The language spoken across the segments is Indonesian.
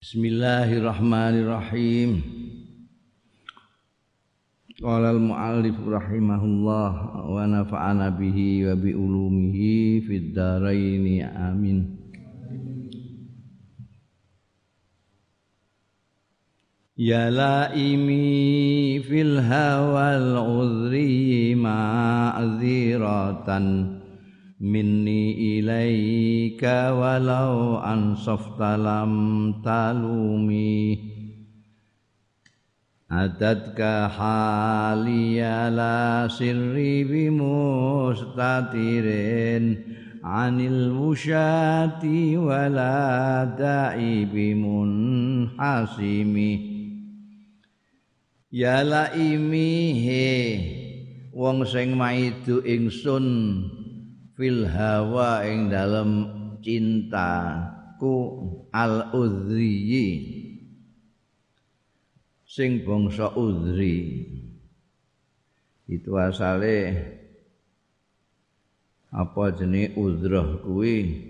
Bismillahirrahmanirrahim. Qala al-muallif rahimahullah wa nafa'ana bihi wa bi ulumihi fid dharain amin. Ya laimi fil hawal udri ma'ziratan minni ilaika walau ansafta lam talumi. Adatka haliya la sirri bimustatirin anil wusyati wala da'i bimunhasimi Ya laimi he wong sing maidu ingsun fil hawa ing dalam cintaku al udriyi sing bangsa udri itu asale apa jenis udroh kuwi?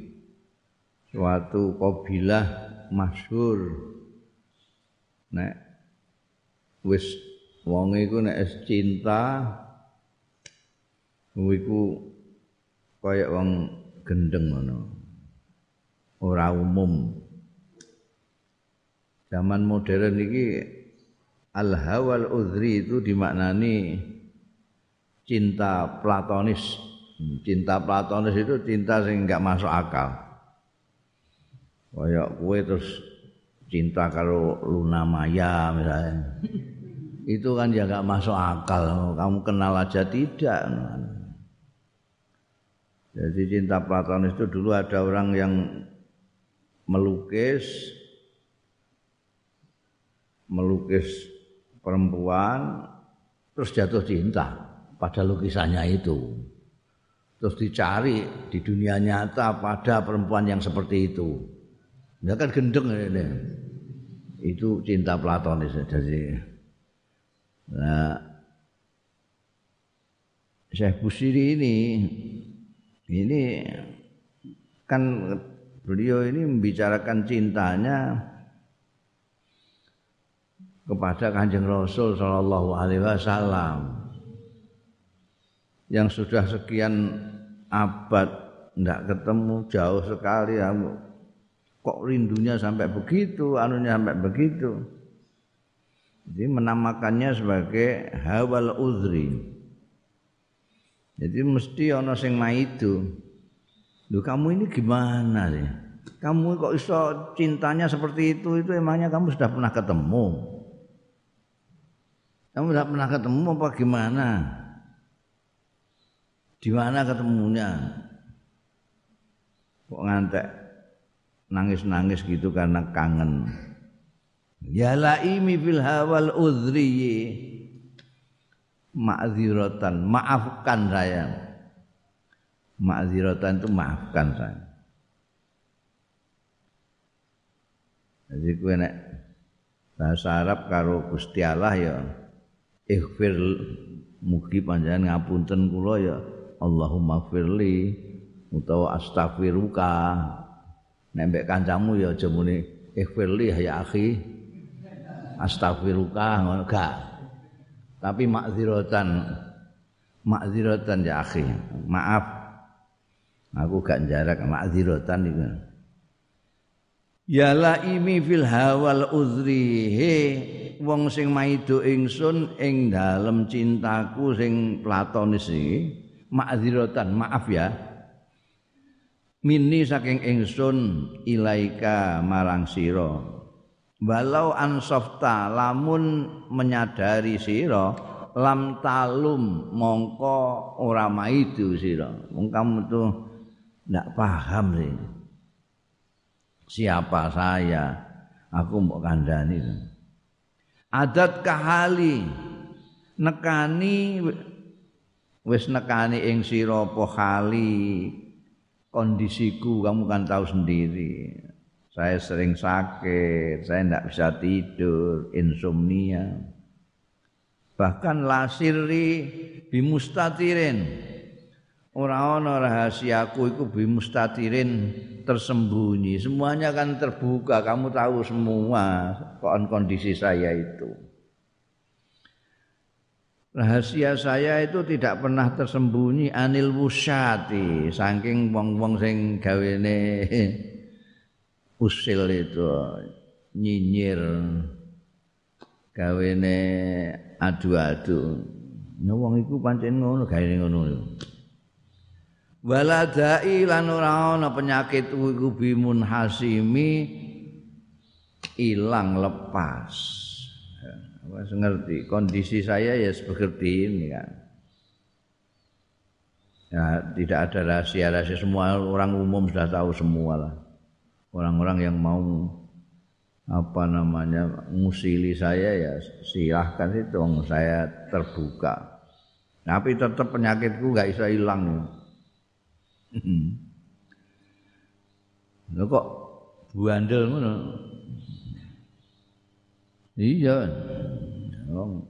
Suatu kabilah masyhur. Nek wis wong iku nek cinta iku kaya wong gendeng ngono. Ora umum. Zaman modern iki al-hawal udri itu dimaknani cinta platonis. Cinta platonis itu cinta sing enggak masuk akal. Kayak kue terus cinta kalau Luna Maya misalnya. itu kan ya enggak masuk akal. Kamu kenal aja tidak. Jadi cinta platonis itu dulu ada orang yang melukis melukis perempuan terus jatuh cinta pada lukisannya itu. Terus dicari di dunia nyata pada perempuan yang seperti itu. Ya kan gendeng ini. Itu cinta platonis jadi. Nah, Syekh Busiri ini ini kan beliau ini membicarakan cintanya kepada Kanjeng Rasul Shallallahu Alaihi Wasallam yang sudah sekian abad tidak ketemu jauh sekali ya. kok rindunya sampai begitu anunya sampai begitu jadi menamakannya sebagai hawal uzri jadi mesti ana sing maido. Lho kamu ini gimana sih? Kamu kok iso cintanya seperti itu? Itu emangnya kamu sudah pernah ketemu? Kamu sudah pernah ketemu apa gimana? Di mana ketemunya? Kok ngantek nangis-nangis gitu karena kangen. Ya laimi fil hawal udhri ma'ziratan maafkan saya ma'ziratan itu maafkan saya jadi gue nek bahasa Arab karo Gusti Allah ya ighfir mugi panjenengan ngapunten kula ya Allahumma firli utawa astaghfiruka. Nek mbek kancamu ya aja muni ighfirli ya akhi astaghfiruka ngono gak tapi makziratan makziratan ya akhi. Maaf. Aku gak jarak makziratan itu. Ya laimi fil hawal uzri he wong sing maido ingsun ing dalem cintaku sing platonis iki. Makziratan maaf ya. Mini saking ingsun ilaika marang sira walau ansofta lamun menyadari sira lam talum mongko ora maidu sira. Wong kamu tuh ndak paham sih siapa saya? Aku mbok kandhani. Adat kahali nekani wis nekani ing sira apa kali kondisiku kamu kan tahu sendiri saya sering sakit, saya tidak bisa tidur, insomnia. Bahkan lasiri bimustatirin. ora ana rahasiaku iku bimustatirin tersembunyi semuanya kan terbuka kamu tahu semua kondisi saya itu rahasia saya itu tidak pernah tersembunyi anil wusyati saking wong-wong sing gawene usil itu nyinyir gawene adu-adu. Wong iku pancen ngono gawene ngono waladai lan ora ana penyakit iku bimun hasimi ilang lepas. Wis ngerti kondisi saya ya seperti ini kan. Ya tidak ada rahasia-rahasia semua orang umum sudah tahu semua lah orang-orang yang mau apa namanya musili saya ya silahkan itu saya terbuka tapi tetap penyakitku nggak bisa hilang ya. Lho kok buandel ngono. Iya. Wong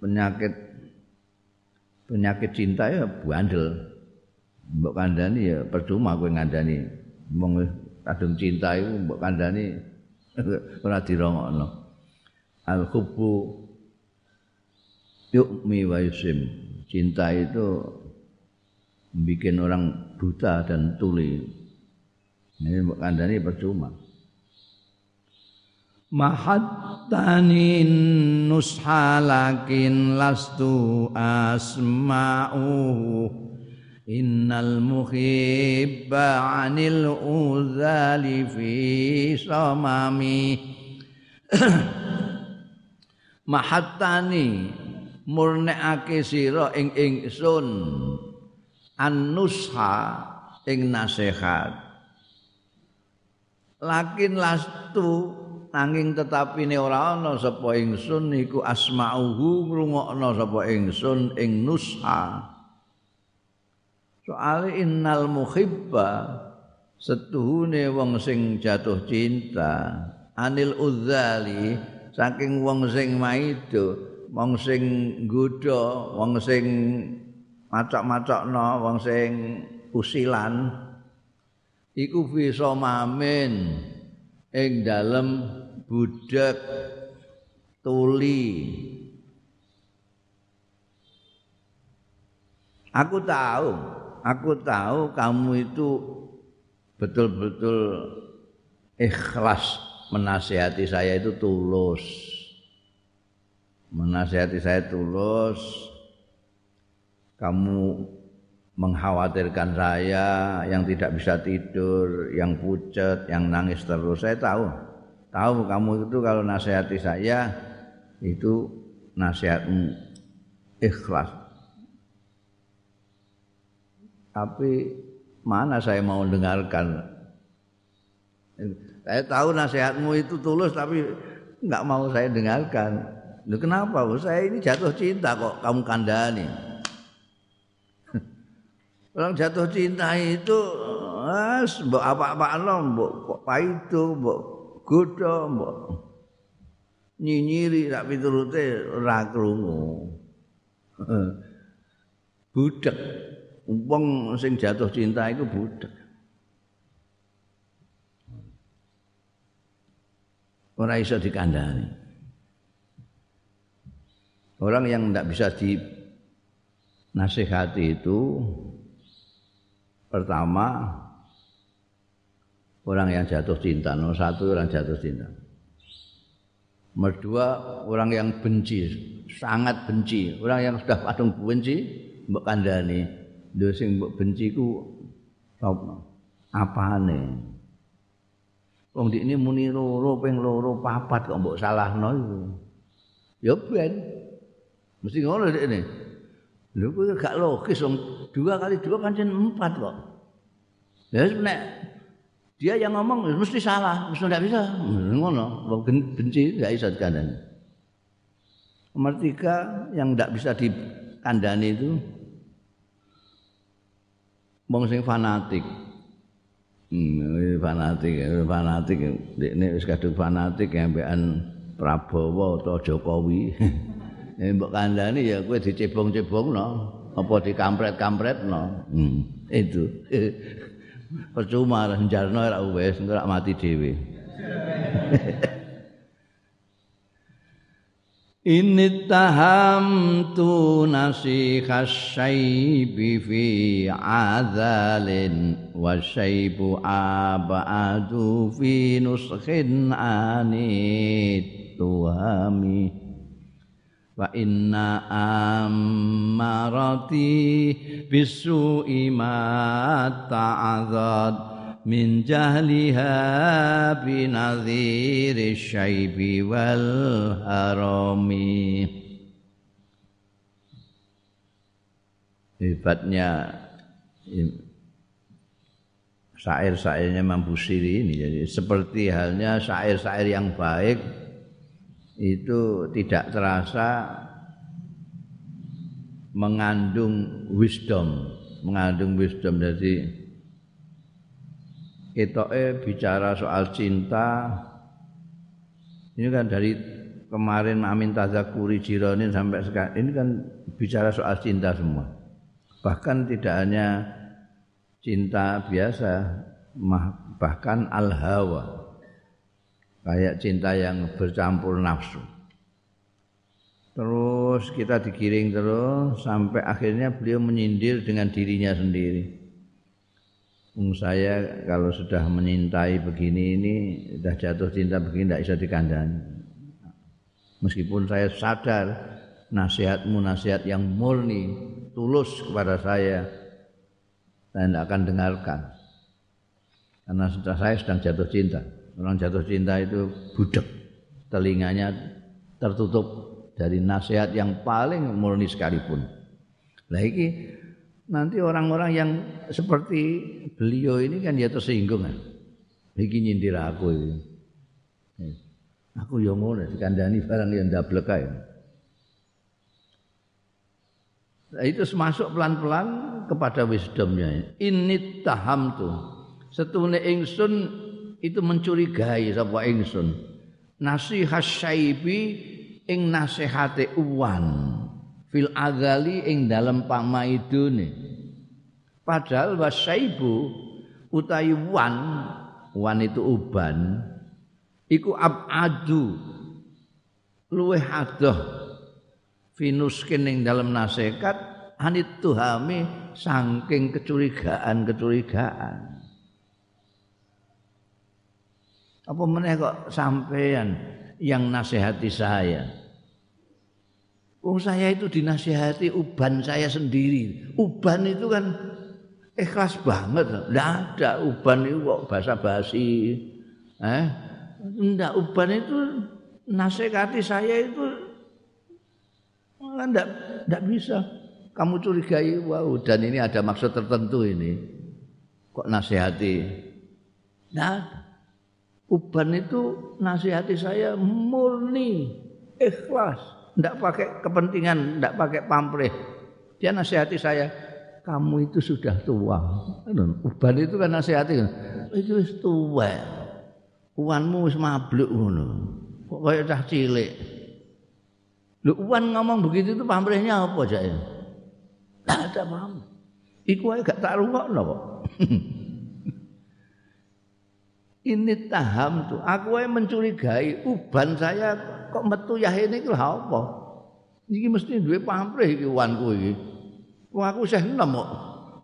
penyakit penyakit cinta ya buandel. Mbok kandhani ya percuma kowe ngandani. Wong kadung cinta iku mbok kandhani ora dirongokno. Al hubbu yu'mi wa yusim. Cinta itu bikin orang buta dan tuli. Ini kandani percuma. Mahattani nushalakin lastu asma'u Innal muhibba anil uzali fi samami Mahattani murneake sira ing ingsun. An-nusha ing nasihat. Lakin lastu nanging tetapine ora ana sapa ingsun iku asma'uhu ngrungokno sapa ingsun ing nusha soal innal muhibba setuhune wong sing jatuh cinta. Anil udzali saking wong sing maido wong sing nggodha wong sing macok-macokno wong sing usilan. Iku bisa mamin ing dalem budak tuli. Aku tahu aku tahu kamu itu betul-betul ikhlas menasihati saya itu tulus menasihati saya tulus kamu mengkhawatirkan saya yang tidak bisa tidur, yang pucat, yang nangis terus. Saya tahu. Tahu kamu itu kalau nasihati saya itu nasihatmu ikhlas. Tapi mana saya mau dengarkan? Saya tahu nasihatmu itu tulus tapi nggak mau saya dengarkan. Loh, kenapa? Saya ini jatuh cinta kok kamu kandani. Orang jatuh cinta itu as mbok apa-apa no mbok paido mbok godho mbok nyinyiri tak piturute ora krungu. Budek. Wong sing jatuh cinta itu budek. Ora iso dikandani. Orang yang tidak bisa di nasihati itu Pertama orang yang jatuh cinta, nomor satu orang jatuh cinta. Nomor orang yang benci, sangat benci. Orang yang sudah padung benci, mbok kandhani. Lho sing mbok benci ku apane? Wong dik ini muni loro ping loro papat kok mbok salahno iku. Ya ben. Mesti ngono ini. Lho kuwi gak logis wong dua kali dua pancen empat kok. Ya nek dia yang ngomong mesti salah, mesti tidak bisa. Ngono, wong benci gak bisa dikandani. Nomor tiga yang tidak bisa dikandani itu wong sing fanatik. Hmm, fanatik, fanatik. Ini wis kadung fanatik yang bean Prabowo atau Jokowi. mbok kandhani ya kowe dicebong-cebongno apa dikampret-kampretno. Hmm, itu. Percuma njarno ora wis engko mati dhewe. Ini taham tu nasihat syaibi fi azalin wa syaibu abadu fi nuskhin anit tuhami wa inna ammarati bisu imat ta'adzad min jahliha binadhiri syaibi wal harami. Hebatnya syair-syairnya Imam Busiri ini. Jadi seperti halnya syair-syair yang baik itu tidak terasa mengandung wisdom. Mengandung wisdom. Jadi ketoke bicara soal cinta. Ini kan dari kemarin Amin Tazakuri Jironin sampai sekarang ini kan bicara soal cinta semua. Bahkan tidak hanya cinta biasa bahkan al hawa kayak cinta yang bercampur nafsu. Terus kita digiring terus sampai akhirnya beliau menyindir dengan dirinya sendiri saya kalau sudah menyintai begini ini sudah jatuh cinta begini tidak bisa dikandani. Meskipun saya sadar nasihatmu nasihat yang murni, tulus kepada saya, saya tidak akan dengarkan. Karena sudah saya sedang jatuh cinta. Orang jatuh cinta itu budek, telinganya tertutup dari nasihat yang paling murni sekalipun. Lah iki nanti orang-orang yang seperti beliau ini kan ya tersinggung kan. Iki nyindir aku ini. Aku yang ngono dikandani barang yang ndablek kae. Nah, itu masuk pelan-pelan kepada wisdomnya. Ini taham tuh. Setune ingsun itu mencurigai sapa ingsun. Nasihat syaibi ing nasihate uwan fil azali ing dalem pamaidune padahal wasaibu utawi wan wan itu uban iku abadu luweh adoh finuskin ing dalem nasihat anit tuhami saking kecurigaan-kecurigaan. Apa meneh kok sampean yang nasihati saya Wong saya itu dinasihati uban saya sendiri. Uban itu kan ikhlas banget. Tidak ada uban itu kok bahasa basi. Eh? Tidak uban itu nasihati saya itu kan tidak bisa. Kamu curigai, wow, dan ini ada maksud tertentu ini. Kok nasihati? Nah, uban itu nasihati saya murni, ikhlas tidak pakai kepentingan, tidak pakai pamrih. Dia nasihati saya, kamu itu sudah tua. Uban itu kan nasihati, itu tua. Uanmu wis mabluk ngono. Kok kaya cah cilik. Lu uan ngomong begitu itu pamrihnya apa aja ya? Ada pamrih. Iku aja gak tak rungokno kok. Ini taham tuh. Aku yang mencurigai uban saya kok metu yahene iki lha apa? Iki mesti duwe pamrih iki wanku iki. Wong aku isih enom kok.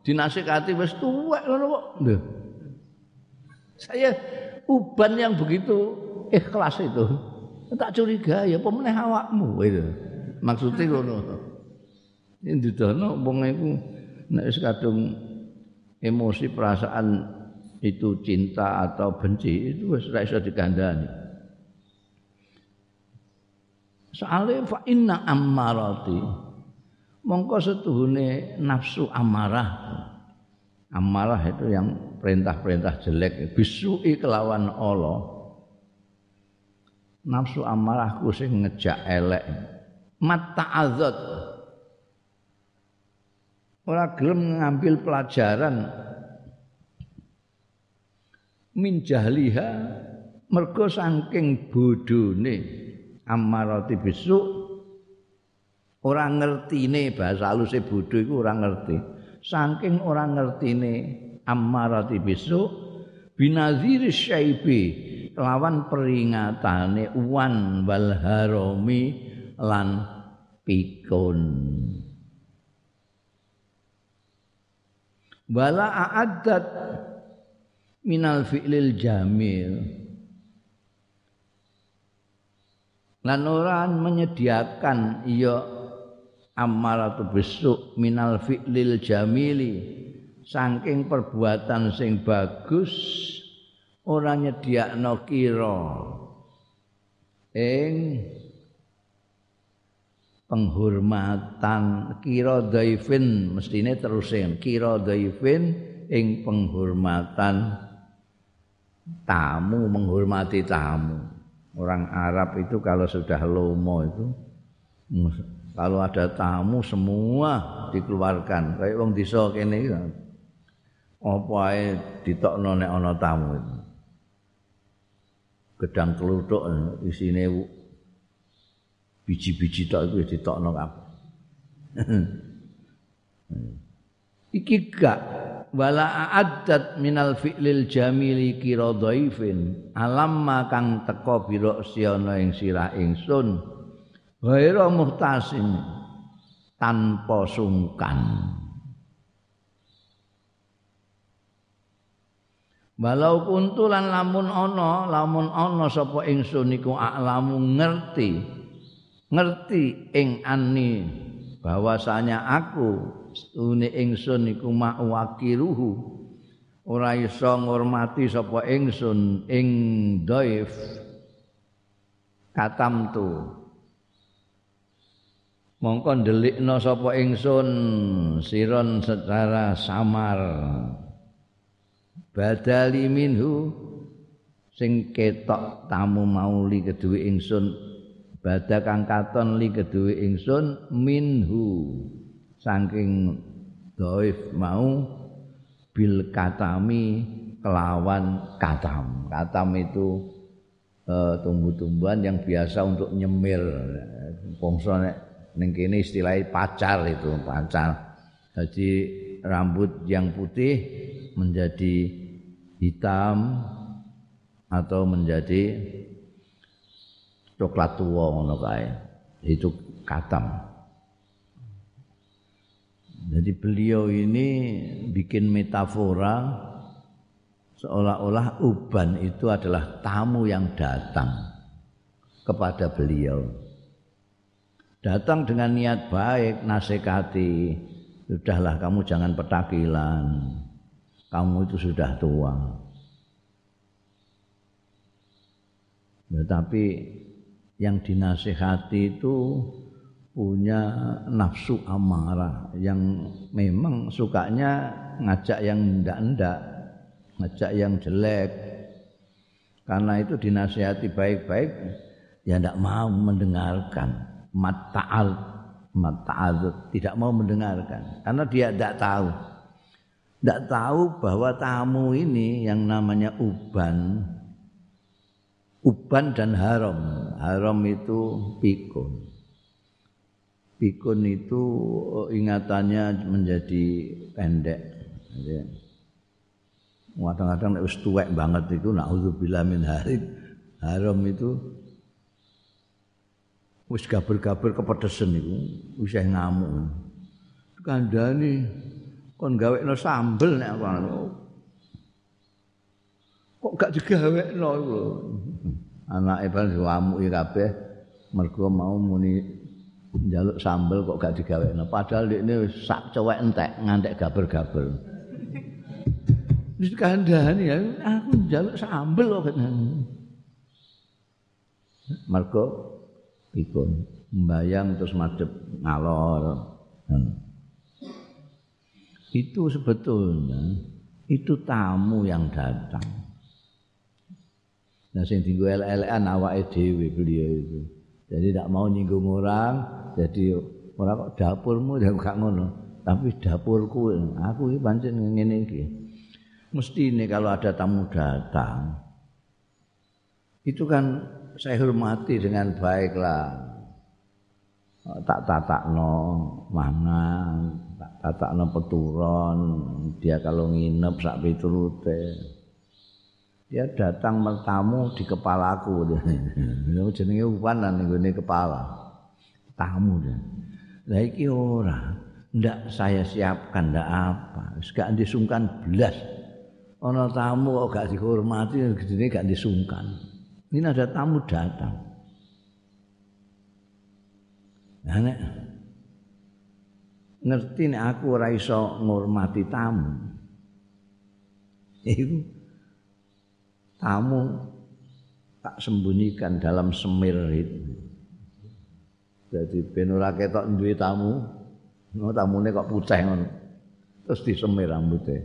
Dinasikati wis tuwek ngono kok. Saya uban yang begitu ikhlas itu. Tak curiga ya pemeneh awakmu itu. Maksudnya ngono. Ini didono wong iku nek wis kadung emosi perasaan itu cinta atau benci itu wis ora iso dikandani. Soale fa inna ammarati. Mongko setuhune nafsu amarah. Amarah itu yang perintah-perintah jelek, bisui kelawan Allah. Nafsu amarahku sing ngejak elek. Mata azat. Ora gelem ngambil pelajaran min jahliha mergo saking bodhone ammarati bisu. Ora ngertine bahasa halus bodho iku ora ngerti. Saking ora ngertine ammarati besok binazir syaibi lawan peringatane wan wal harami lan pikun. Wala a'addat minal fi'lil jamil lan ora menyediakan iya amaratu besuk minal fi'lil jamili. Saking perbuatan sing bagus ora nyediakno kira. Ing penghormatan kira daifin mestine terusin kira daifin ing penghormatan tamu menghormati tamu orang Arab itu kalau sudah lomo itu kalau ada tamu semua dikeluarkan. Kayak wong desa kene iki. Apa ae ditokno nek ana tamu itu? Gedang kelutuk isine biji-biji tok iku ditokno kabeh. Iki gak wala a'addat minal fi'lil jamili kira dhaifin. Alamma kang teka biro siana ing sirah ingsun. Ghaira muhtasin tanpa sungkan. Walau kuntulan lamun ana lamun ana sapa ingsun niku aklamu ngerti. Ngerti ing ani bahwasanya aku stune ingsun iku mawakiruhu ora iso ngurmati sapa ingsun ing dhaif. Katam tu mongko ndelikna sapa ingsun siron secara samar. Badali minhu sing ketok tamu mauli keduwe ingsun badha kang katon li keduwe ingsun minhu saking dhaif mau bil katami kelawan katam. Katam itu uh, tumbuh-tumbuhan yang biasa untuk nyemil. Bangsa nek ning kene istilahnya pacar itu, pacar. Jadi rambut yang putih menjadi hitam atau menjadi coklat tua ngono kae. Itu katam. Jadi beliau ini bikin metafora seolah-olah uban itu adalah tamu yang datang kepada beliau. Datang dengan niat baik, nasihati, sudahlah kamu jangan petakilan. Kamu itu sudah tua. Tetapi yang dinasehati itu punya nafsu amarah yang memang sukanya ngajak yang ndak-ndak, ngajak yang jelek. Karena itu dinasihati baik-baik ya ndak mau mendengarkan. Mata'al mata'al tidak mau mendengarkan karena dia ndak tahu. Ndak tahu bahwa tamu ini yang namanya uban uban dan haram. Haram itu pikun pikun itu eh, ingatannya menjadi pendek. Kadang-kadang wis tuwek banget itu naudzubillah min harid haram itu wis gaber-gaber kepedesen iku wis ngamuk. Kandhani kon gawekno sambel nek kok gak digawekno iku. Anake ban diwamuki kabeh mergo mau muni njaluk sambel kok gak digawekno. Padahal ini sak cowek entek ngantek gaber-gaber. Wis kandhani ya aku njaluk sambel kok mergo pikun mbayang terus madhep ngalor. Hmm. itu sebetulnya itu tamu yang datang. Nah sing dienggo elek-elekan awake dhewe beliau itu jadi tidak mau nyinggung orang jadi ora kok dapurmu ya gak ngono. Tapi dapurku aku iki pancen ngene mesti ini kalau ada tamu datang itu kan saya hormati dengan baiklah tak tatakno mangan, tak tatakno peturon, dia kalau nginep sak piturute. Dia datang bertamu di kepalaku dia. jenenge upanan ning kepala. Tamu dia. Lah iki ora, ndak saya siapkan ndak apa. Wis gak disungkan blas. Ana tamu kok gak dihormati gedene gak disungkan. Ini ada tamu datang. Nah, nek ngerti nek aku ora iso ngurmati tamu. Iku tamu tak sembunyikan dalam semir itu. Jadi ora ketok duwe tamu, no tamune kok putih ngono. Terus disemir rambutnya.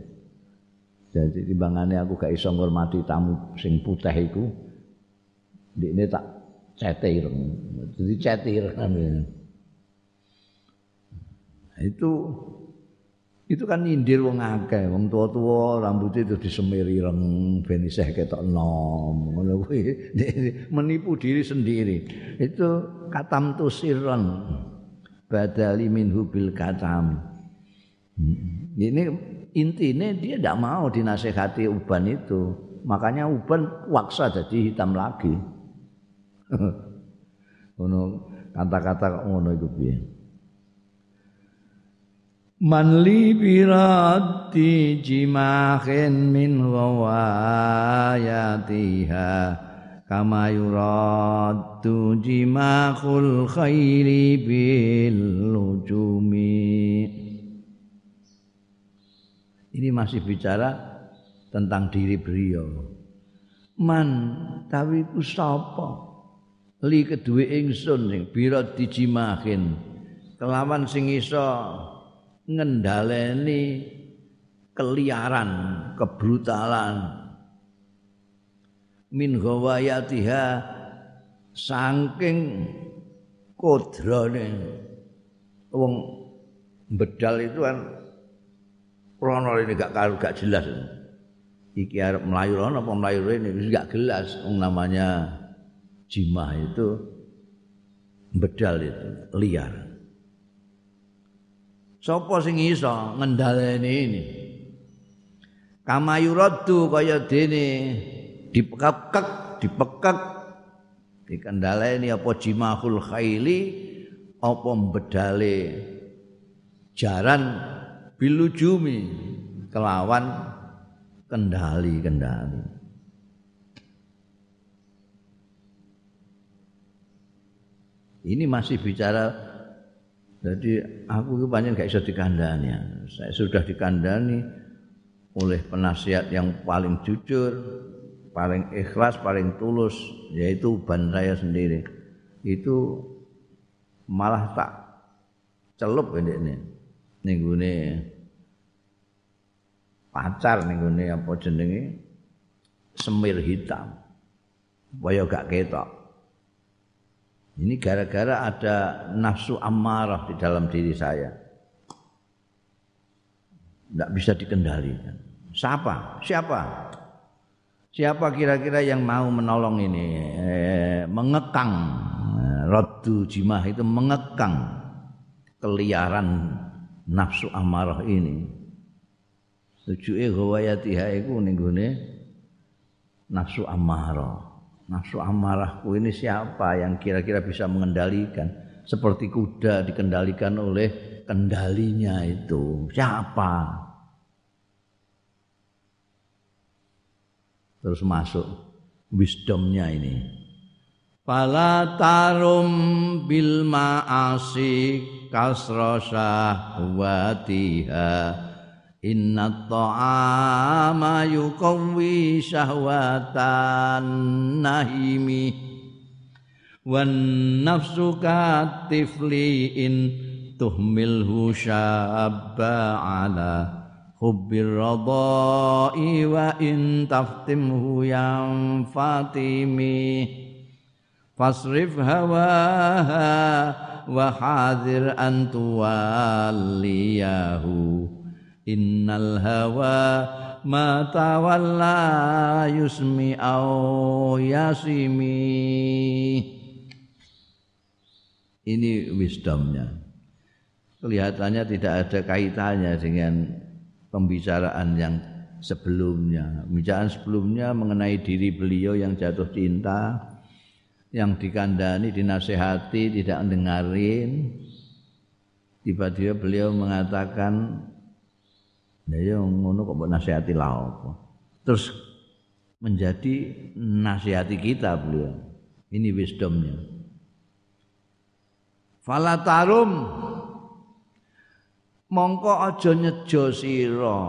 Jadi timbangane aku gak iso ngurmati tamu sing putih iku. Ndikne tak cetir. Jadi cetir kan. itu itu kan nyindir wong akeh wong tua-tua rambutnya itu disemiri reng ben isih ketok nom ngono kuwi. Menipu diri sendiri. Itu katam tu sirron badali minhu bil katam. Hmm. ini intinya dia tidak mau dinasehati uban itu. Makanya uban waksa jadi hitam lagi. Ngono kata-kata ngono itu piye Man li birati jimahin min ghawayatiha. Kama yuraddu jimahul khairi bil lujumi ini masih bicara tentang diri beliau. Man tawi ku li kedue ingsun sing birat dijimahin kelawan sing iso ngendaleni keliaran, kebrutalan. Min ghawayatiha saking kodrane. Wong bedal itu kan rono ini gak karu gak jelas. Iki arep melayu rono apa melayu ini gak jelas. Wong namanya jimah itu bedal itu liar Sopo sing iso ngendhaleni ini? Kama yuraddu kaya dene dipekek dipekek dikendhaleni apa jimahul khaili apa bedale jaran bilujumi kelawan kendali-kendali. Ini masih bicara Jadi aku itu banyak gak bisa dikandani. Saya sudah dikandani oleh penasihat yang paling jujur, paling ikhlas, paling tulus, yaitu ban saya sendiri. Itu malah tak celup ini ini. Ninggune pacar ninggune apa jenenge semir hitam. Supaya gak ketok. Ini gara-gara ada nafsu amarah di dalam diri saya. Tidak bisa dikendalikan. Siapa? Siapa? Siapa kira-kira yang mau menolong ini? Eh, mengekang. Eh, Rodu jimah itu mengekang keliaran nafsu amarah ini. Tujuke gawayatiha iku ning nafsu amarah. Nafsu amarahku ini siapa yang kira-kira bisa mengendalikan? Seperti kuda dikendalikan oleh kendalinya itu. Siapa? Terus masuk wisdomnya ini. Fala tarum bil ma'asi kasra watiha Inna ta'ama yuqawwi syahwatan nahimi Wan nafsu katifli in tuhmilhu syabba ala Hubbir radai wa in taftimhu yang fatimi Fasrif hawaha wa hadir antuwaliyahu innal hawa ma tawalla yusmi au yasimi Ini wisdomnya. Kelihatannya tidak ada kaitannya dengan pembicaraan yang sebelumnya. Pembicaraan sebelumnya mengenai diri beliau yang jatuh cinta, yang dikandani, dinasehati, tidak dengarin. Tiba-tiba beliau mengatakan, ya ngono kok mbok nasihati lah apa. Terus menjadi nasihati kita beliau. Ini wisdomnya. Fala tarum mongko aja nyejo sira.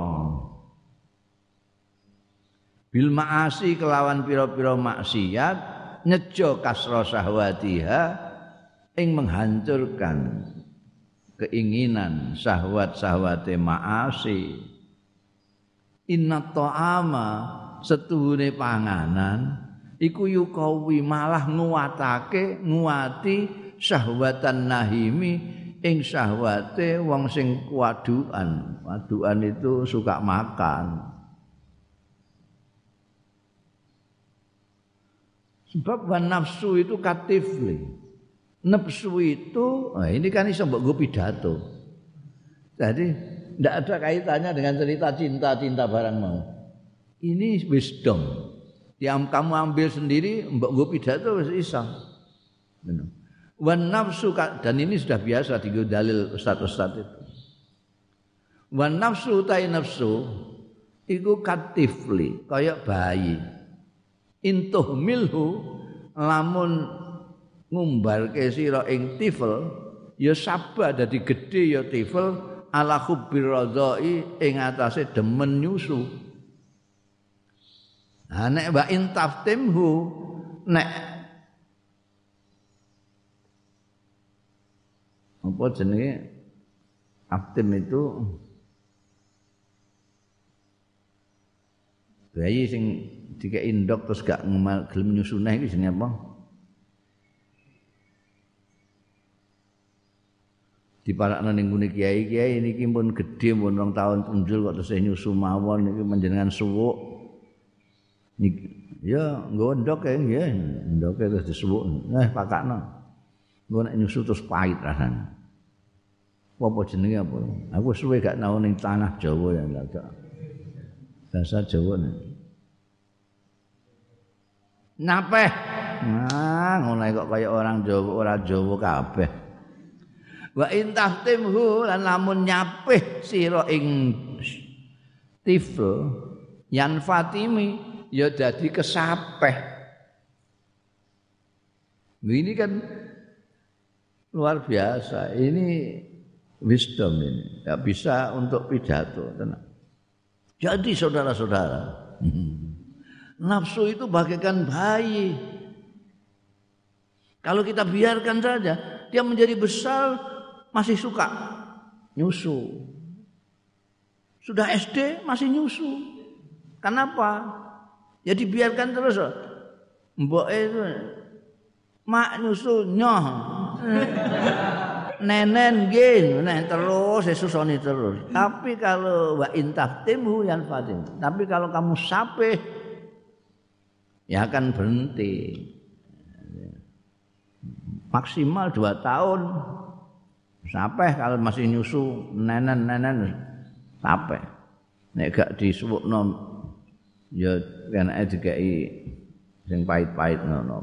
Bil maasi kelawan pira-pira maksiat nyejo kasra sahwatiha ing menghancurkan keinginan syahwat-syahwate maasi. Inna ta'ama setuhune panganan iku yukawi malah nguwatake nguwati syahwatan nahimi ing syahwate wong sing kuaduan waduan itu suka makan. Sebab wan nafsu itu katifli nafsu itu nah ini kan iso mbok pidato jadi tidak ada kaitannya dengan cerita cinta-cinta barang mau ini wisdom. Yang kamu ambil sendiri mbok nggo pidato wis iso. Wan nafsu dan ini sudah biasa di dalil ustaz-ustaz itu. Wan nafsu tai nafsu iku katifli kaya bayi. Intuh milhu lamun ngumbarke sira ing tifel ya sabah dadi gedhe ya tifel ala khubbir radai ing atase demen nyusu. Nah, nek wa in taftimhu nek apa jenenge aftim itu bayi sing dikek indok terus gak gelem nyusunah iki jenenge apa? Diparakno ning ngene kiai-kiai niki pun gedhe pun rong tahun punjul kok terus nyusu mawon niki menjenengan suwuk. Ya nggo ndok ya nggih ndoke terus disuwuk. Nah pakakno. Nggo nek nyusu terus pahit rasane. Apa jenenge apa? Aku suwe gak tau ning tanah Jawa ya enggak bahasa Jawa nih. Napeh. Nah ngono kok kaya orang Jawa ora Jawa kabeh wa intah timhu lan lamun nyapeh sira ing tifl yan fatimi ya jadi kesapeh. Ini kan luar biasa. Ini wisdom ini. Tidak bisa untuk pidato. Tenang. Jadi saudara-saudara, nafsu itu bagaikan bayi. Kalau kita biarkan saja, dia menjadi besar masih suka nyusu. Sudah SD masih nyusu. Kenapa? Ya dibiarkan terus. Mbok itu mak nyusul nyoh. Nenen nggih, nek terus sesusoni terus. Tapi kalau wa intaftimu yang fatim. Tapi kalau kamu sape ya akan berhenti. Maksimal dua tahun. Sampai kalau masih nyusu nenen-nenen sampai. Nek gak disuwukno ya anake dikai sing pahit-pahit ngono.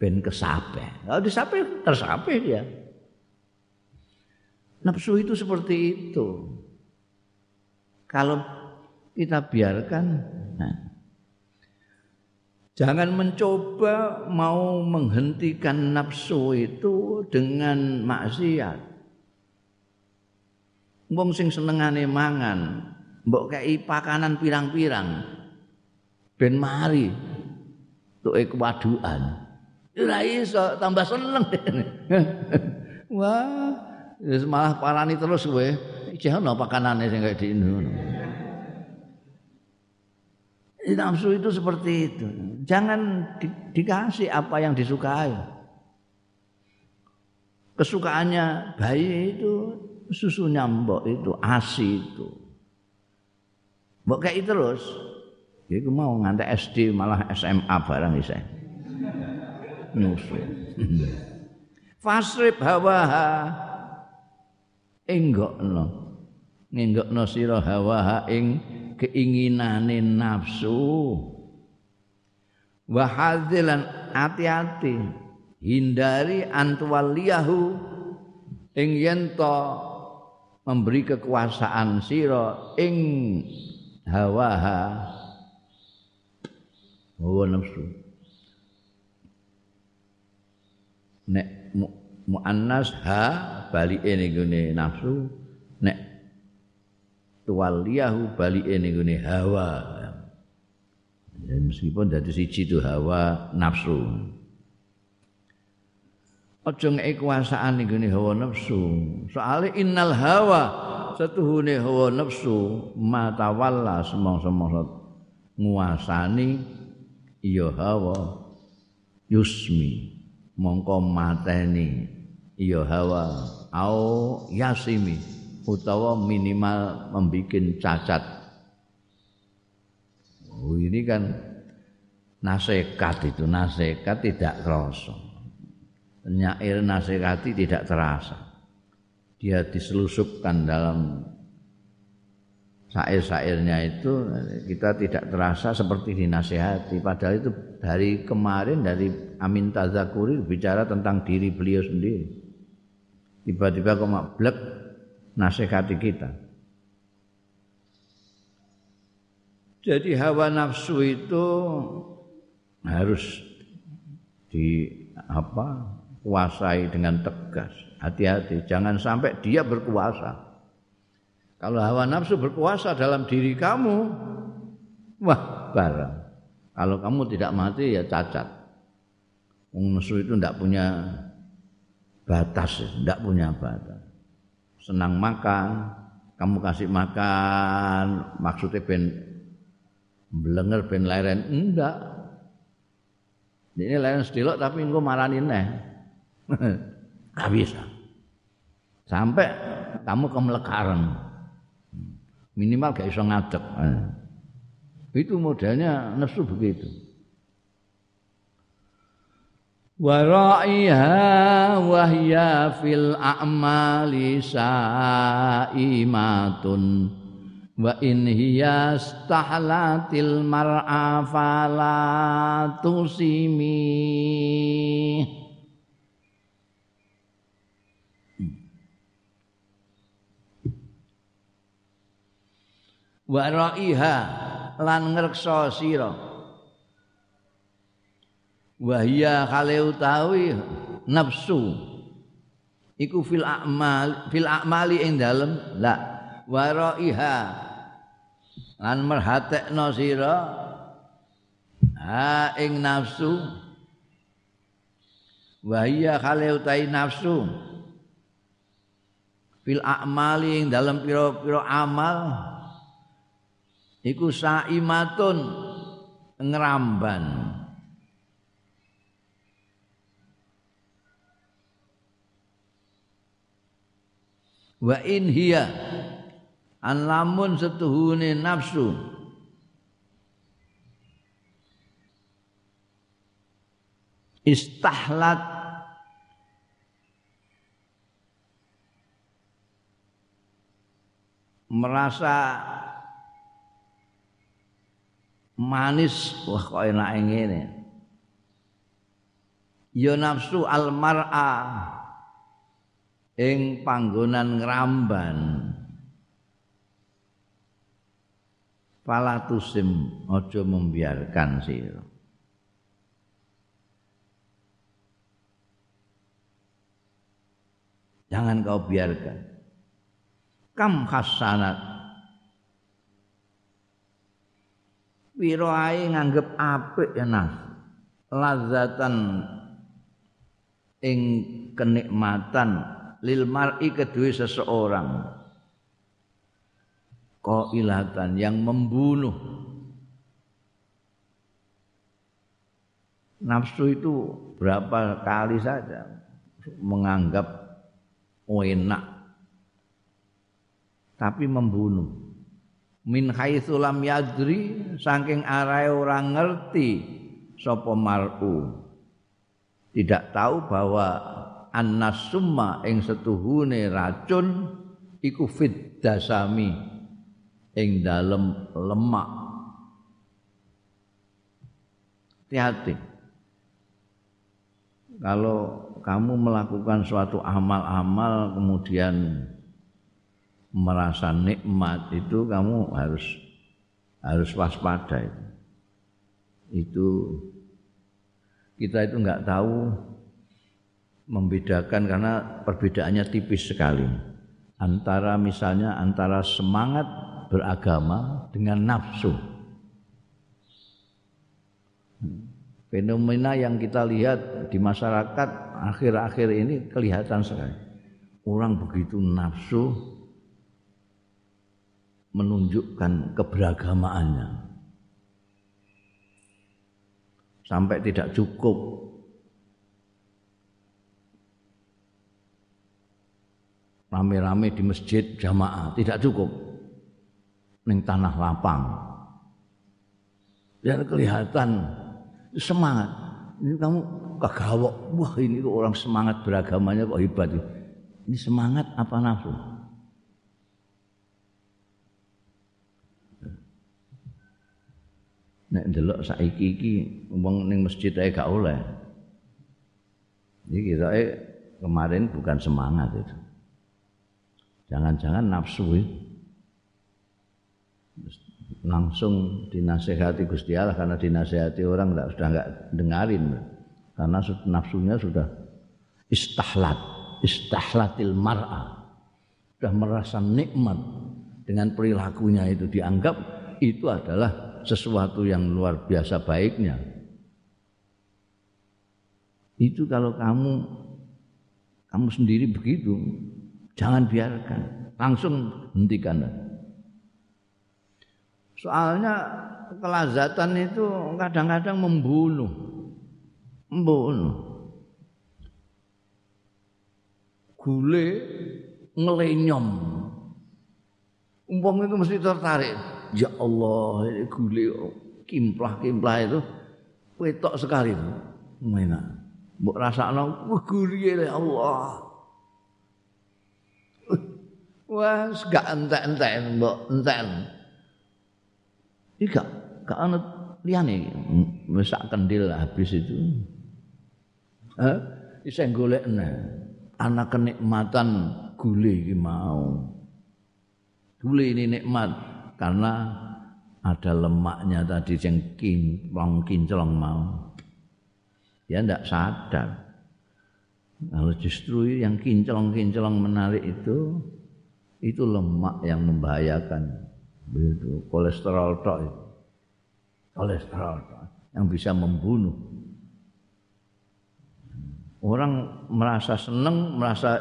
Ben kesape. Kalau disape tersape dia. Nafsu itu seperti itu. Kalau kita biarkan nah, Jangan mencoba mau menghentikan nafsu itu dengan maksiat. Wong sing senengane mangan, mbok kei pakanan pirang-pirang ben mari. Tuk kewaduan ora iso tambah seneng. Wah wis malah parani terus kowe. Iki ana pakanane sing kaya di ngono nafsu itu seperti itu jangan di, dikasih apa yang disukai kesukaannya bayi itu susu nyambok itu asi itu Mbok kei terus. Iku mau ngantek SD malah SMA barang isih. Nusu. fasrib hawaha enggokno ngenggokno sira hawaha ing keinginane nafsu wa hadzilan hati-hati. Hindari antwaliyahu ing yen memberi kekuasaan sira ing hawaha. Hawa nafsu. Nek muannas ha balike ning nafsu. Nek tuwaliyahu balike ning hawa ya, meskipun dari siji itu hawa nafsu. Aja ngeki kuasaan ning hawa nafsu. Soalnya innal hawa setuhune hawa nafsu matawalla semong-semong nguasani ya hawa yusmi. Mongko mateni ya hawa au yasimi utawa minimal membikin cacat oh ini kan nasihat itu nasihat tidak kerasa. Nyair nasihati tidak terasa. Dia diselusupkan dalam syair-syairnya itu kita tidak terasa seperti dinasehati padahal itu dari kemarin dari Amin Tazakuri bicara tentang diri beliau sendiri. Tiba-tiba kok blek nasihati kita jadi hawa nafsu itu harus di apa kuasai dengan tegas hati-hati jangan sampai dia berkuasa kalau hawa nafsu berkuasa dalam diri kamu, wah barang. Kalau kamu tidak mati ya cacat. Nafsu itu tidak punya batas, tidak punya batas. Senang makan, kamu kasih makan, maksudnya ben belenger ben leren enggak. Ini leren sedilok tapi engko marani neh. Enggak bisa. Sampai kamu kemelekaran minimal gak iso ngadeg itu modelnya nafsu begitu Wara'iha wahya fil a'mali sa'imatun wa in hiya stahlatil mar'a fala tusimi. Wa ra'iha lan ngreksa sira. Wa hiya kale utawi nafsu. Iku fil a'mal fil a'mali ing dalem. La wa ra'iha lan merhatekno sira. Ha ing nafsu. Wa hiya kale utawi nafsu. Fil a'mali ing dalem pira-pira amal. Iku saimatun ngeramban. Wa in hiya an lamun setuhune nafsu. Istahlat merasa manis wah kok enak ngene ya nafsu al mar'a. Ing panggonan ngramban falatusim aja membiarkan sira. Jangan kau biarkan. Kam hasanat pira ae nganggep apik ya nas. Lazatan ing kenikmatan lil mar'i kedua seseorang qailatan yang membunuh. Nafsu itu berapa kali saja menganggap enak tapi membunuh. Min haitsu lam yadri saking arahe ora ngerti sapa mar'u. Tidak tahu bahwa annasumma ing setuhune racun iku fid dasami ing dalem lemak. Hati-hati. Kalau kamu melakukan suatu amal-amal kemudian merasa nikmat itu kamu harus harus waspada itu. Itu kita itu nggak tahu membedakan karena perbedaannya tipis sekali. Antara misalnya antara semangat beragama dengan nafsu. Fenomena yang kita lihat di masyarakat akhir-akhir ini kelihatan sekali. Orang begitu nafsu menunjukkan keberagamaannya. Sampai tidak cukup rame-rame di masjid jamaah, tidak cukup. Ning tanah lapang. Dan kelihatan semangat. Ini kamu kagawok. Wah ini orang semangat beragamanya kok hebat. Ini semangat apa nafsu? nek ndelok saiki iki wong ning masjid ae gak oleh. Iki kita kemarin bukan semangat itu. Jangan-jangan nafsu itu. Langsung dinasehati Gusti Allah karena dinasehati orang enggak sudah enggak dengarin karena nafsunya sudah istahlat istahlatil mar'a sudah merasa nikmat dengan perilakunya itu dianggap itu adalah sesuatu yang luar biasa baiknya. Itu kalau kamu kamu sendiri begitu, jangan biarkan, langsung hentikan. Soalnya kelazatan itu kadang-kadang membunuh. Membunuh. Gule ngelenyom. Umpam itu mesti tertarik ya Allah ini gule kimplah-kimplah itu wetok sekali enak mbok rasakno gule ya Allah wah gak entek-entek mbok enten iki gak gak ana liyane wis kendil habis itu. Eh isih golekne ana kenikmatan gule iki mau. Gule ini nikmat karena ada lemaknya tadi yang kinclong kinclong mau. Ya ndak sadar. Kalau justru yang kinclong kinclong menarik itu itu lemak yang membahayakan kolesterol tok itu kolesterol tok yang bisa membunuh orang merasa seneng merasa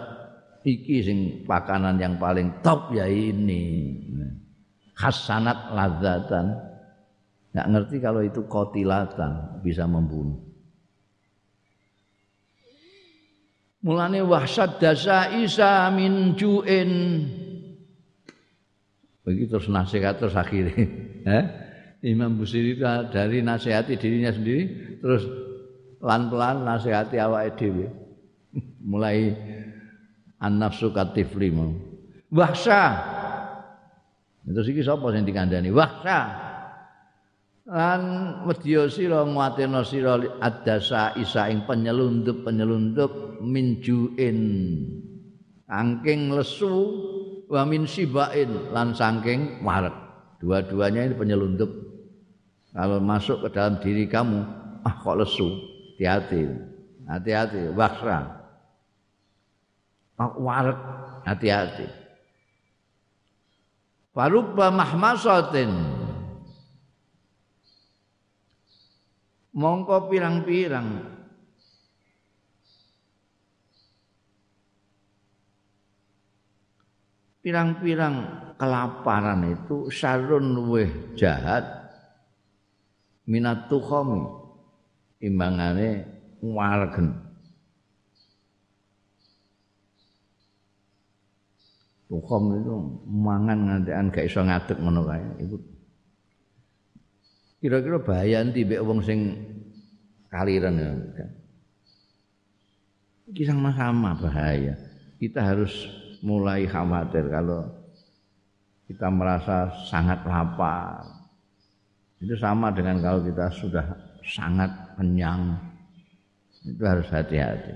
iki sing pakanan yang paling top ya ini hasanat ladzatan. Enggak ngerti kalau itu kotilatan bisa membunuh. Mulane wahsat dasa isa min ju'in. Begitu terus nasihat terus akhirnya. Eh? Imam Busiri dari nasihati dirinya sendiri terus pelan-pelan nasihati awake dhewe. Mulai an-nafsu katifli mau. Terus iki sapa sing dikandani? Wahsa. Lan wedya sira nguateno sira adasa isa ing penyelundup-penyelundup minjuin angking lesu wa min sibain lan saking warek. Dua-duanya ini penyelundup. Kalau masuk ke dalam diri kamu, ah kok lesu, hati-hati. Hati-hati, waksa. Warek, hati-hati. Farubba mahmasatin Mongko pirang-pirang Pirang-pirang kelaparan itu sarun luweh jahat minat tukhami imbangane wargen Tukom itu mangan ngantekan gak iso ngadeg ngono kae. Iku kira-kira bahaya nanti mbek wong sing kaliren ya. Ini sama-sama bahaya. Kita harus mulai khawatir kalau kita merasa sangat lapar. Itu sama dengan kalau kita sudah sangat kenyang. Itu harus hati-hati.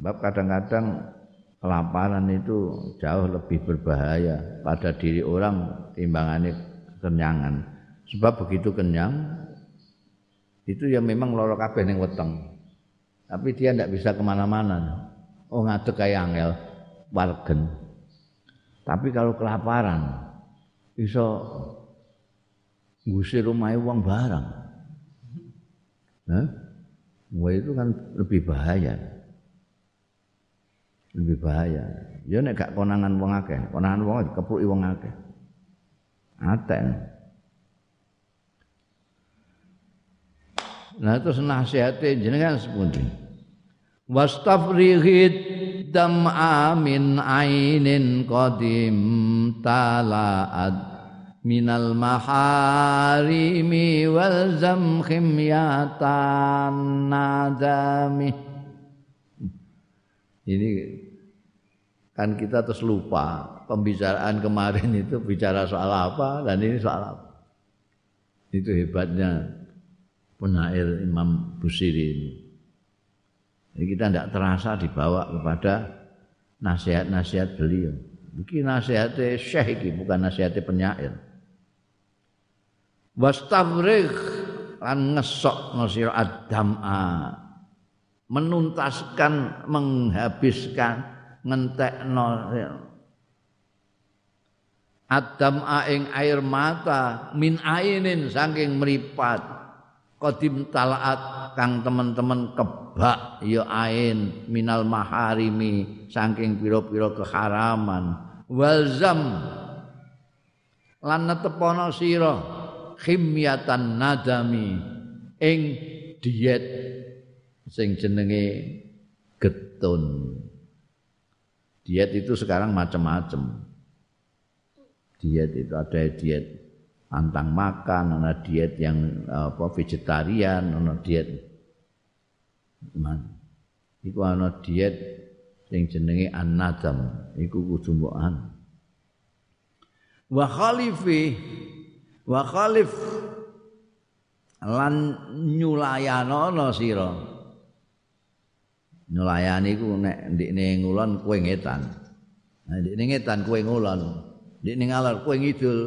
Sebab kadang-kadang kelaparan itu jauh lebih berbahaya pada diri orang timbangannya kenyangan. Sebab begitu kenyang itu ya memang loro kabeh ning weteng. Tapi dia tidak bisa ke mana-mana. Oh ngadeg kayak angel wargen. Tapi kalau kelaparan bisa ngusir rumah uang barang. Nah, Wah itu kan lebih bahaya. Lebih bahaya. Ya nek gak konangan wong akeh, konangan wong kepruki wong akeh. Aten. Nah terus nasihate jenengan sepundi? Wastafrighid dam'a min ainin qadim tala'ad minal maharimi wal zamkhim yatan nadami ini kan kita terus lupa pembicaraan kemarin itu bicara soal apa dan ini soal apa. Itu hebatnya penair Imam Busiri ini jadi kita tidak terasa dibawa kepada nasihat-nasihat beliau. Iki nasihatnya syekh iki bukan nasihatnya penyair. Wastafrigh lan ngesok nosir adam'a menuntaskan menghabiskan ngentekno. Adam'a ing air mata min ainin saking meripat. Kodim talaat kang teman-teman kebak ya ain minal maharimi saking pira-pira keharaman. Walzam lan netepono sira khimyatan nadami ing diet sing jenenge getun. Diet itu sekarang macam-macam diet itu ada diet pantang makan ada diet yang apa vegetarian ada diet Man. Iku ana diet sing jenenge an-nadam, iku kudu mbok Wa khalifi wa khalif lan nyulayanono sira. Nyulayani iku nek ndikne ngulon kowe ngetan. Nah ndikne ngetan kowe ngulon. Ndikne ngalor kowe ngidul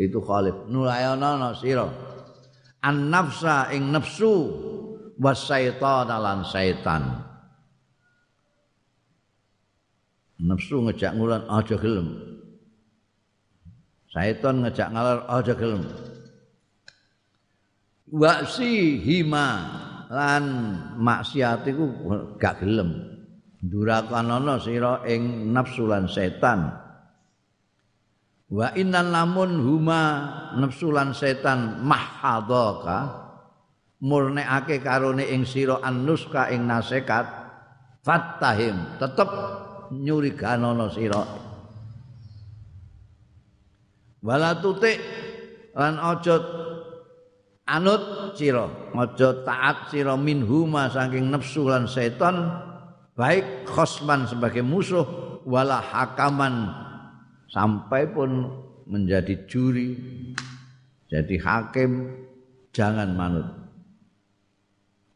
itu khalif. Nyulayanono sira. An-nafsa ing nafsu wasyaitan lan syaitan. Nafsu ngejak ngulan aja gelem. Syaitan ngejak ngalor aja gelem. Wasi hima lan maksiat iku gak gelem. Durakanana sira ing nafsu lan setan wa innan lamun huma nafsu lan setan mahadaka murnekake karone ing sira annuska ing nasekat fattahim tetep nyuriganono sira. Wala tutik lan aja anut sira aja taat sira minhuma saking nafsu lan setan baik khosman sebagai musuh wala hakaman sampai pun menjadi juri jadi hakim jangan manut.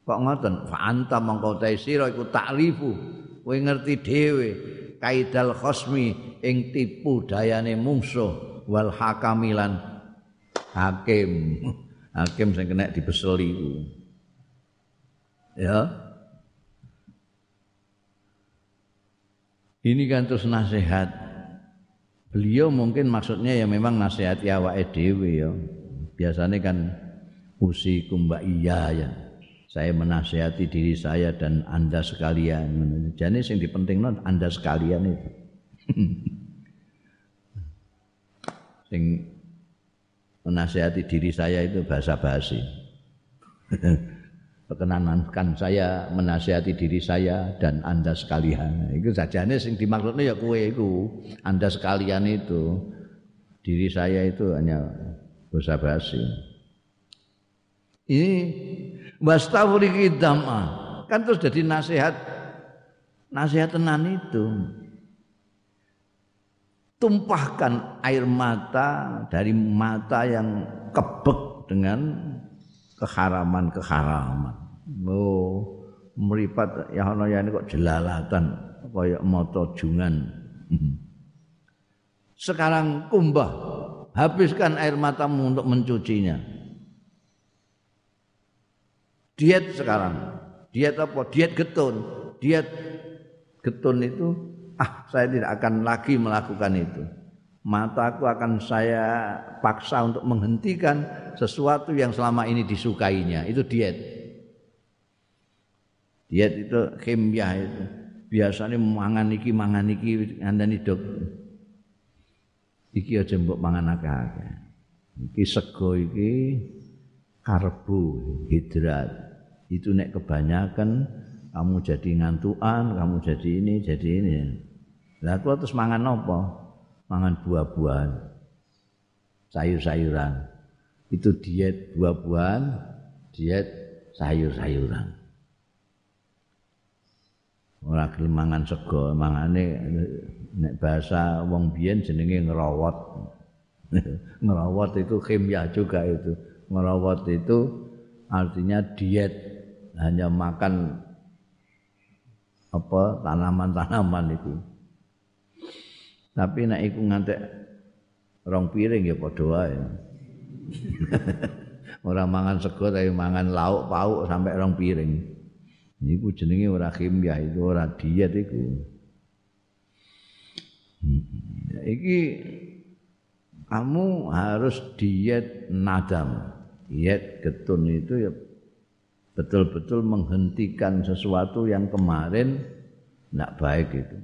Kok ngoten? Fa anta mongko ta sira iku taklifu. Kowe ngerti dhewe kaidal khosmi ing tipu dayane mungsuh wal hakamilan hakim. Hakim sing kena dibeseli ya. Ini kan terus nasihat beliau mungkin maksudnya ya memang nasihati awake dhewe ya biasanya kan usikum mbak iya ya saya menasihati diri saya dan anda sekalian. Jadi yang dipenting anda sekalian itu. sing menasihati diri saya itu bahasa basi. Perkenankan saya menasihati diri saya dan anda sekalian. Itu saja nih sing dimaksudnya ya kue itu anda sekalian itu diri saya itu hanya bahasa basi. Ini wastafriki dam'a Kan terus jadi nasihat nasihat tenan itu. Tumpahkan air mata dari mata yang kebek dengan keharaman-keharaman. Oh, meripat ya ana ya kok jelalatan kaya mata jungan. Sekarang kumbah, habiskan air matamu untuk mencucinya. Diet sekarang. Diet apa? Diet getun. Diet getun itu ah saya tidak akan lagi melakukan itu. Mataku akan saya paksa untuk menghentikan sesuatu yang selama ini disukainya. Itu diet. Diet itu kimia itu. Biasanya mangan iki mangan iki ngandani dok. Iki aja mbok mangan akeh-akeh. Iki sego iki karbo, hidrat. Itu nek kebanyakan kamu jadi ngantuan, kamu jadi ini, jadi ini. Lah aku terus mangan apa? Mangan buah-buahan. Sayur-sayuran. Itu diet buah-buahan, diet sayur-sayuran. Ora gelem mangan sego, mangane nek bahasa wong biyen jenenge ngerawat. ngerawat itu kimia juga itu. Ngerawat itu artinya diet, hanya makan apa tanaman-tanaman itu. Tapi nek iku ngantek rong piring ya padha wae. ora mangan sego tapi mangan lauk pauk sampai rong piring. Niku jenenge ora kimia itu ora diet iku. Iki kamu harus diet nadam. Diet getun itu ya betul-betul menghentikan sesuatu yang kemarin tidak baik itu.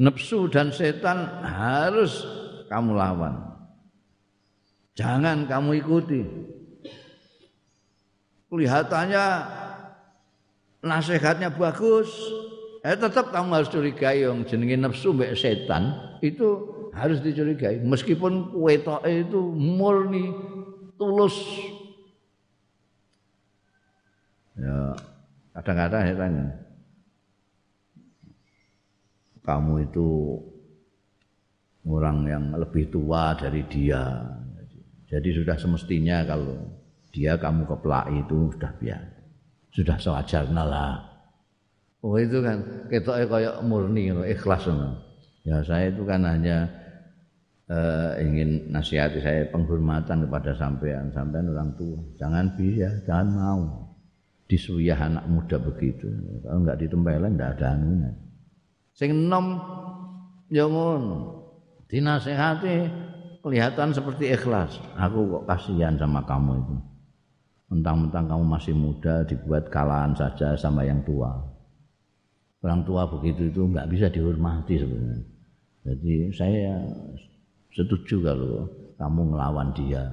Nepsu dan setan harus kamu lawan. Jangan kamu ikuti. Kelihatannya nasihatnya bagus, eh tetap kamu harus curigai yang jenenge nafsu mbek setan itu harus dicurigai. Meskipun wetoke itu murni tulus. Ya kadang-kadang saya tanya kamu itu orang yang lebih tua dari dia. Jadi sudah semestinya kalau dia kamu keplak itu sudah biasa sudah sewajarnya lah oh itu kan ketoknya kayak murni ikhlas ya saya itu kan hanya uh, ingin nasihati saya penghormatan kepada sampean sampean orang tua jangan bisa jangan mau disuyah anak muda begitu. Kalau enggak ditempelin enggak ada anunya. Sing enom ya. Dinasehati kelihatan seperti ikhlas. Aku kok kasihan sama kamu itu. Mentang-mentang kamu masih muda dibuat kalahan saja sama yang tua. Orang tua begitu itu enggak bisa dihormati sebenarnya. Jadi saya setuju kalau kamu ngelawan dia.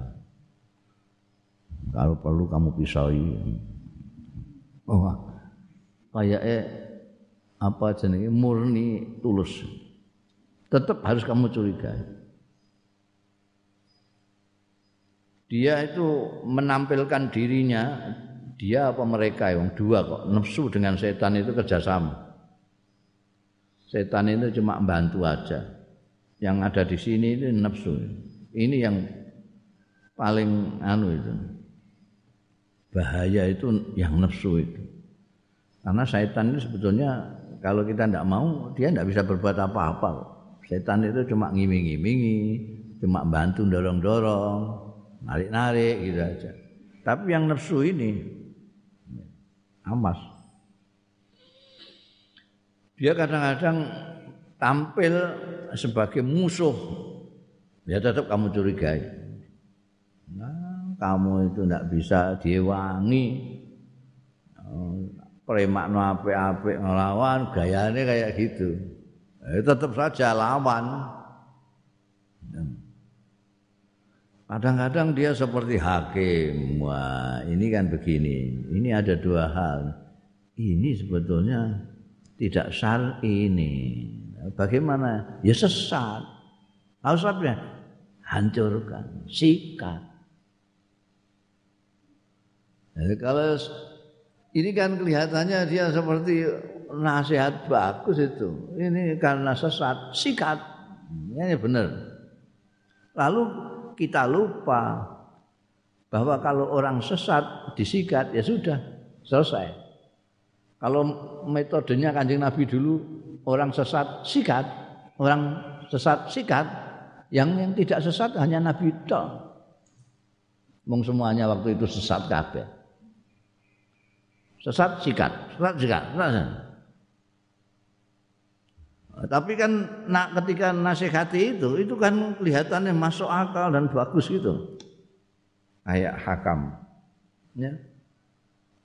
Kalau perlu kamu pisahi oh kayak apa jenenge murni tulus tetap harus kamu curigai dia itu menampilkan dirinya dia apa mereka yang dua kok nafsu dengan setan itu kerjasama. Setan itu cuma bantu aja. Yang ada di sini itu nafsu ini yang paling anu itu. Bahaya itu yang nafsu itu. Karena setan itu sebetulnya kalau kita tidak mau dia tidak bisa berbuat apa-apa. Setan itu cuma ngiming-ngimingi, cuma bantu dorong-dorong, narik-narik gitu aja. Tapi yang nafsu ini amas. Dia kadang-kadang tampil sebagai musuh. Ya tetap kamu curigai. Nah, kamu itu tidak bisa diwangi premakno apik-apik ngelawan gayanya kayak gitu eh, tetap saja lawan kadang-kadang dia seperti hakim. Wah ini kan begini. Ini ada dua hal. Ini sebetulnya tidak sal ini. Bagaimana? Ya sesat. Apa hancurkan. Sikat. Kalau ini kan kelihatannya dia seperti nasihat bagus itu. Ini karena sesat, sikat. Ini benar. Lalu kita lupa bahwa kalau orang sesat disikat ya sudah selesai. Kalau metodenya kanjeng Nabi dulu orang sesat sikat, orang sesat sikat, yang yang tidak sesat hanya Nabi tok. Mung semuanya waktu itu sesat kabeh. Sesat sikat, sesat sikat. Sesat. Tapi kan nak ketika nasihati itu, itu kan kelihatannya masuk akal dan bagus gitu. Kayak hakam. Ya.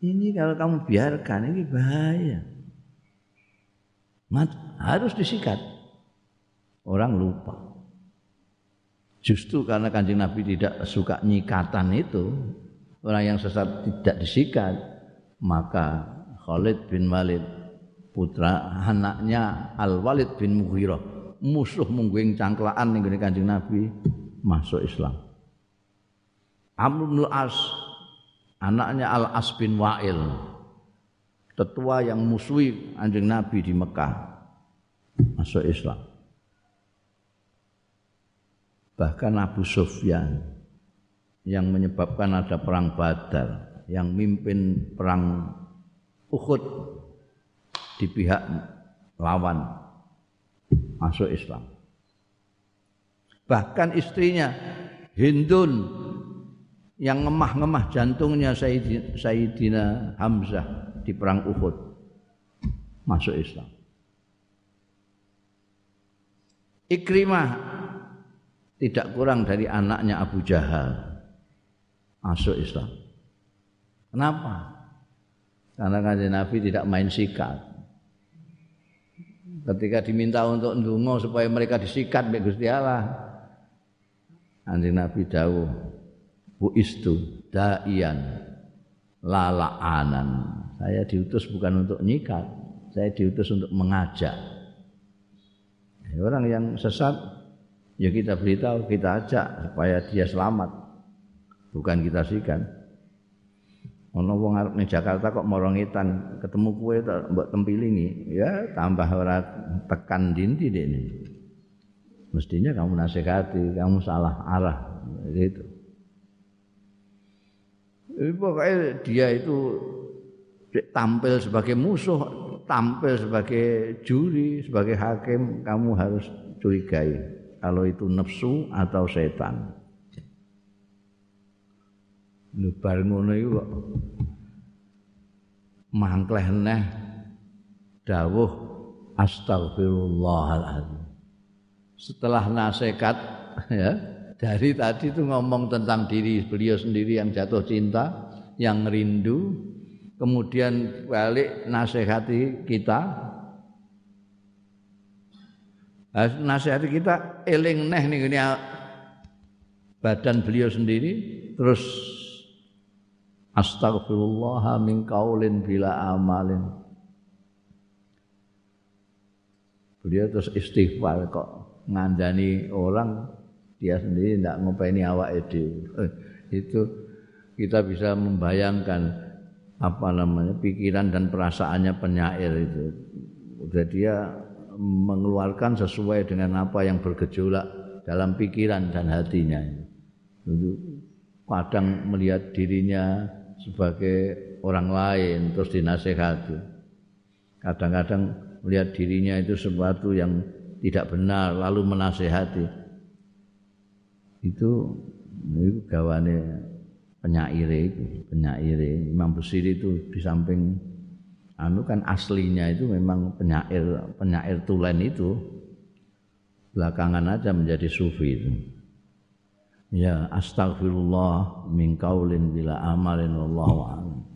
Ini kalau kamu biarkan ini bahaya. Mat, harus disikat. Orang lupa. Justru karena kanjeng Nabi tidak suka nyikatan itu, orang yang sesat tidak disikat, maka Khalid bin Walid putra anaknya Al Walid bin Mughirah. Musuh mungguing cangklaan ning kanjeng Nabi masuk Islam. Amr bin As anaknya Al As bin Wa'il. Tetua yang musuhi anjing Nabi di Mekah masuk Islam. Bahkan Abu Sufyan yang menyebabkan ada perang Badar, yang mimpin perang Uhud di pihak lawan masuk Islam. Bahkan istrinya Hindun yang ngemah-ngemah jantungnya Sayyidina Hamzah di perang Uhud masuk Islam. Ikrimah tidak kurang dari anaknya Abu Jahal masuk Islam. Kenapa? Karena kanjeng Nabi tidak main sikat. Ketika diminta untuk ndonga supaya mereka disikat oleh Gusti Allah, kanjeng Nabi dawuh, "Bu istu daian lalaanan." Saya diutus bukan untuk nyikat, saya diutus untuk mengajak. Orang yang sesat ya kita beritahu, kita ajak supaya dia selamat. Bukan kita sikan. Ono wong arep ning Jakarta kok morongitan, ketemu tak mbok tempilingi, ya tambah ora tekan dinti ini. Mestinya kamu nasihati, kamu salah arah gitu. Ini pokoknya dia itu tampil sebagai musuh, tampil sebagai juri, sebagai hakim, kamu harus curigai kalau itu nafsu atau setan. Lebar ngono iku kok mangkleh neh dawuh astagfirullahaladzim. Setelah nasihat ya dari tadi itu ngomong tentang diri beliau sendiri yang jatuh cinta, yang rindu, kemudian balik nasihati kita nasihat kita eling neh nih badan beliau sendiri terus astagfirullah min kaulin bila amalin. Beliau terus istighfar kok ngandani orang dia sendiri tidak ngopeni awak itu itu kita bisa membayangkan apa namanya pikiran dan perasaannya penyair itu. Udah dia mengeluarkan sesuai dengan apa yang bergejolak dalam pikiran dan hatinya. Kadang melihat dirinya sebagai orang lain terus dinasehati. Kadang-kadang melihat dirinya itu sesuatu yang tidak benar lalu menasehati. Itu itu gawane penyair itu, penyair Imam Busiri itu di samping anu kan aslinya itu memang penyair penyair tulen itu belakangan aja menjadi sufi itu. Ya astagfirullah min kaulin bila amalin wallahu a'lam.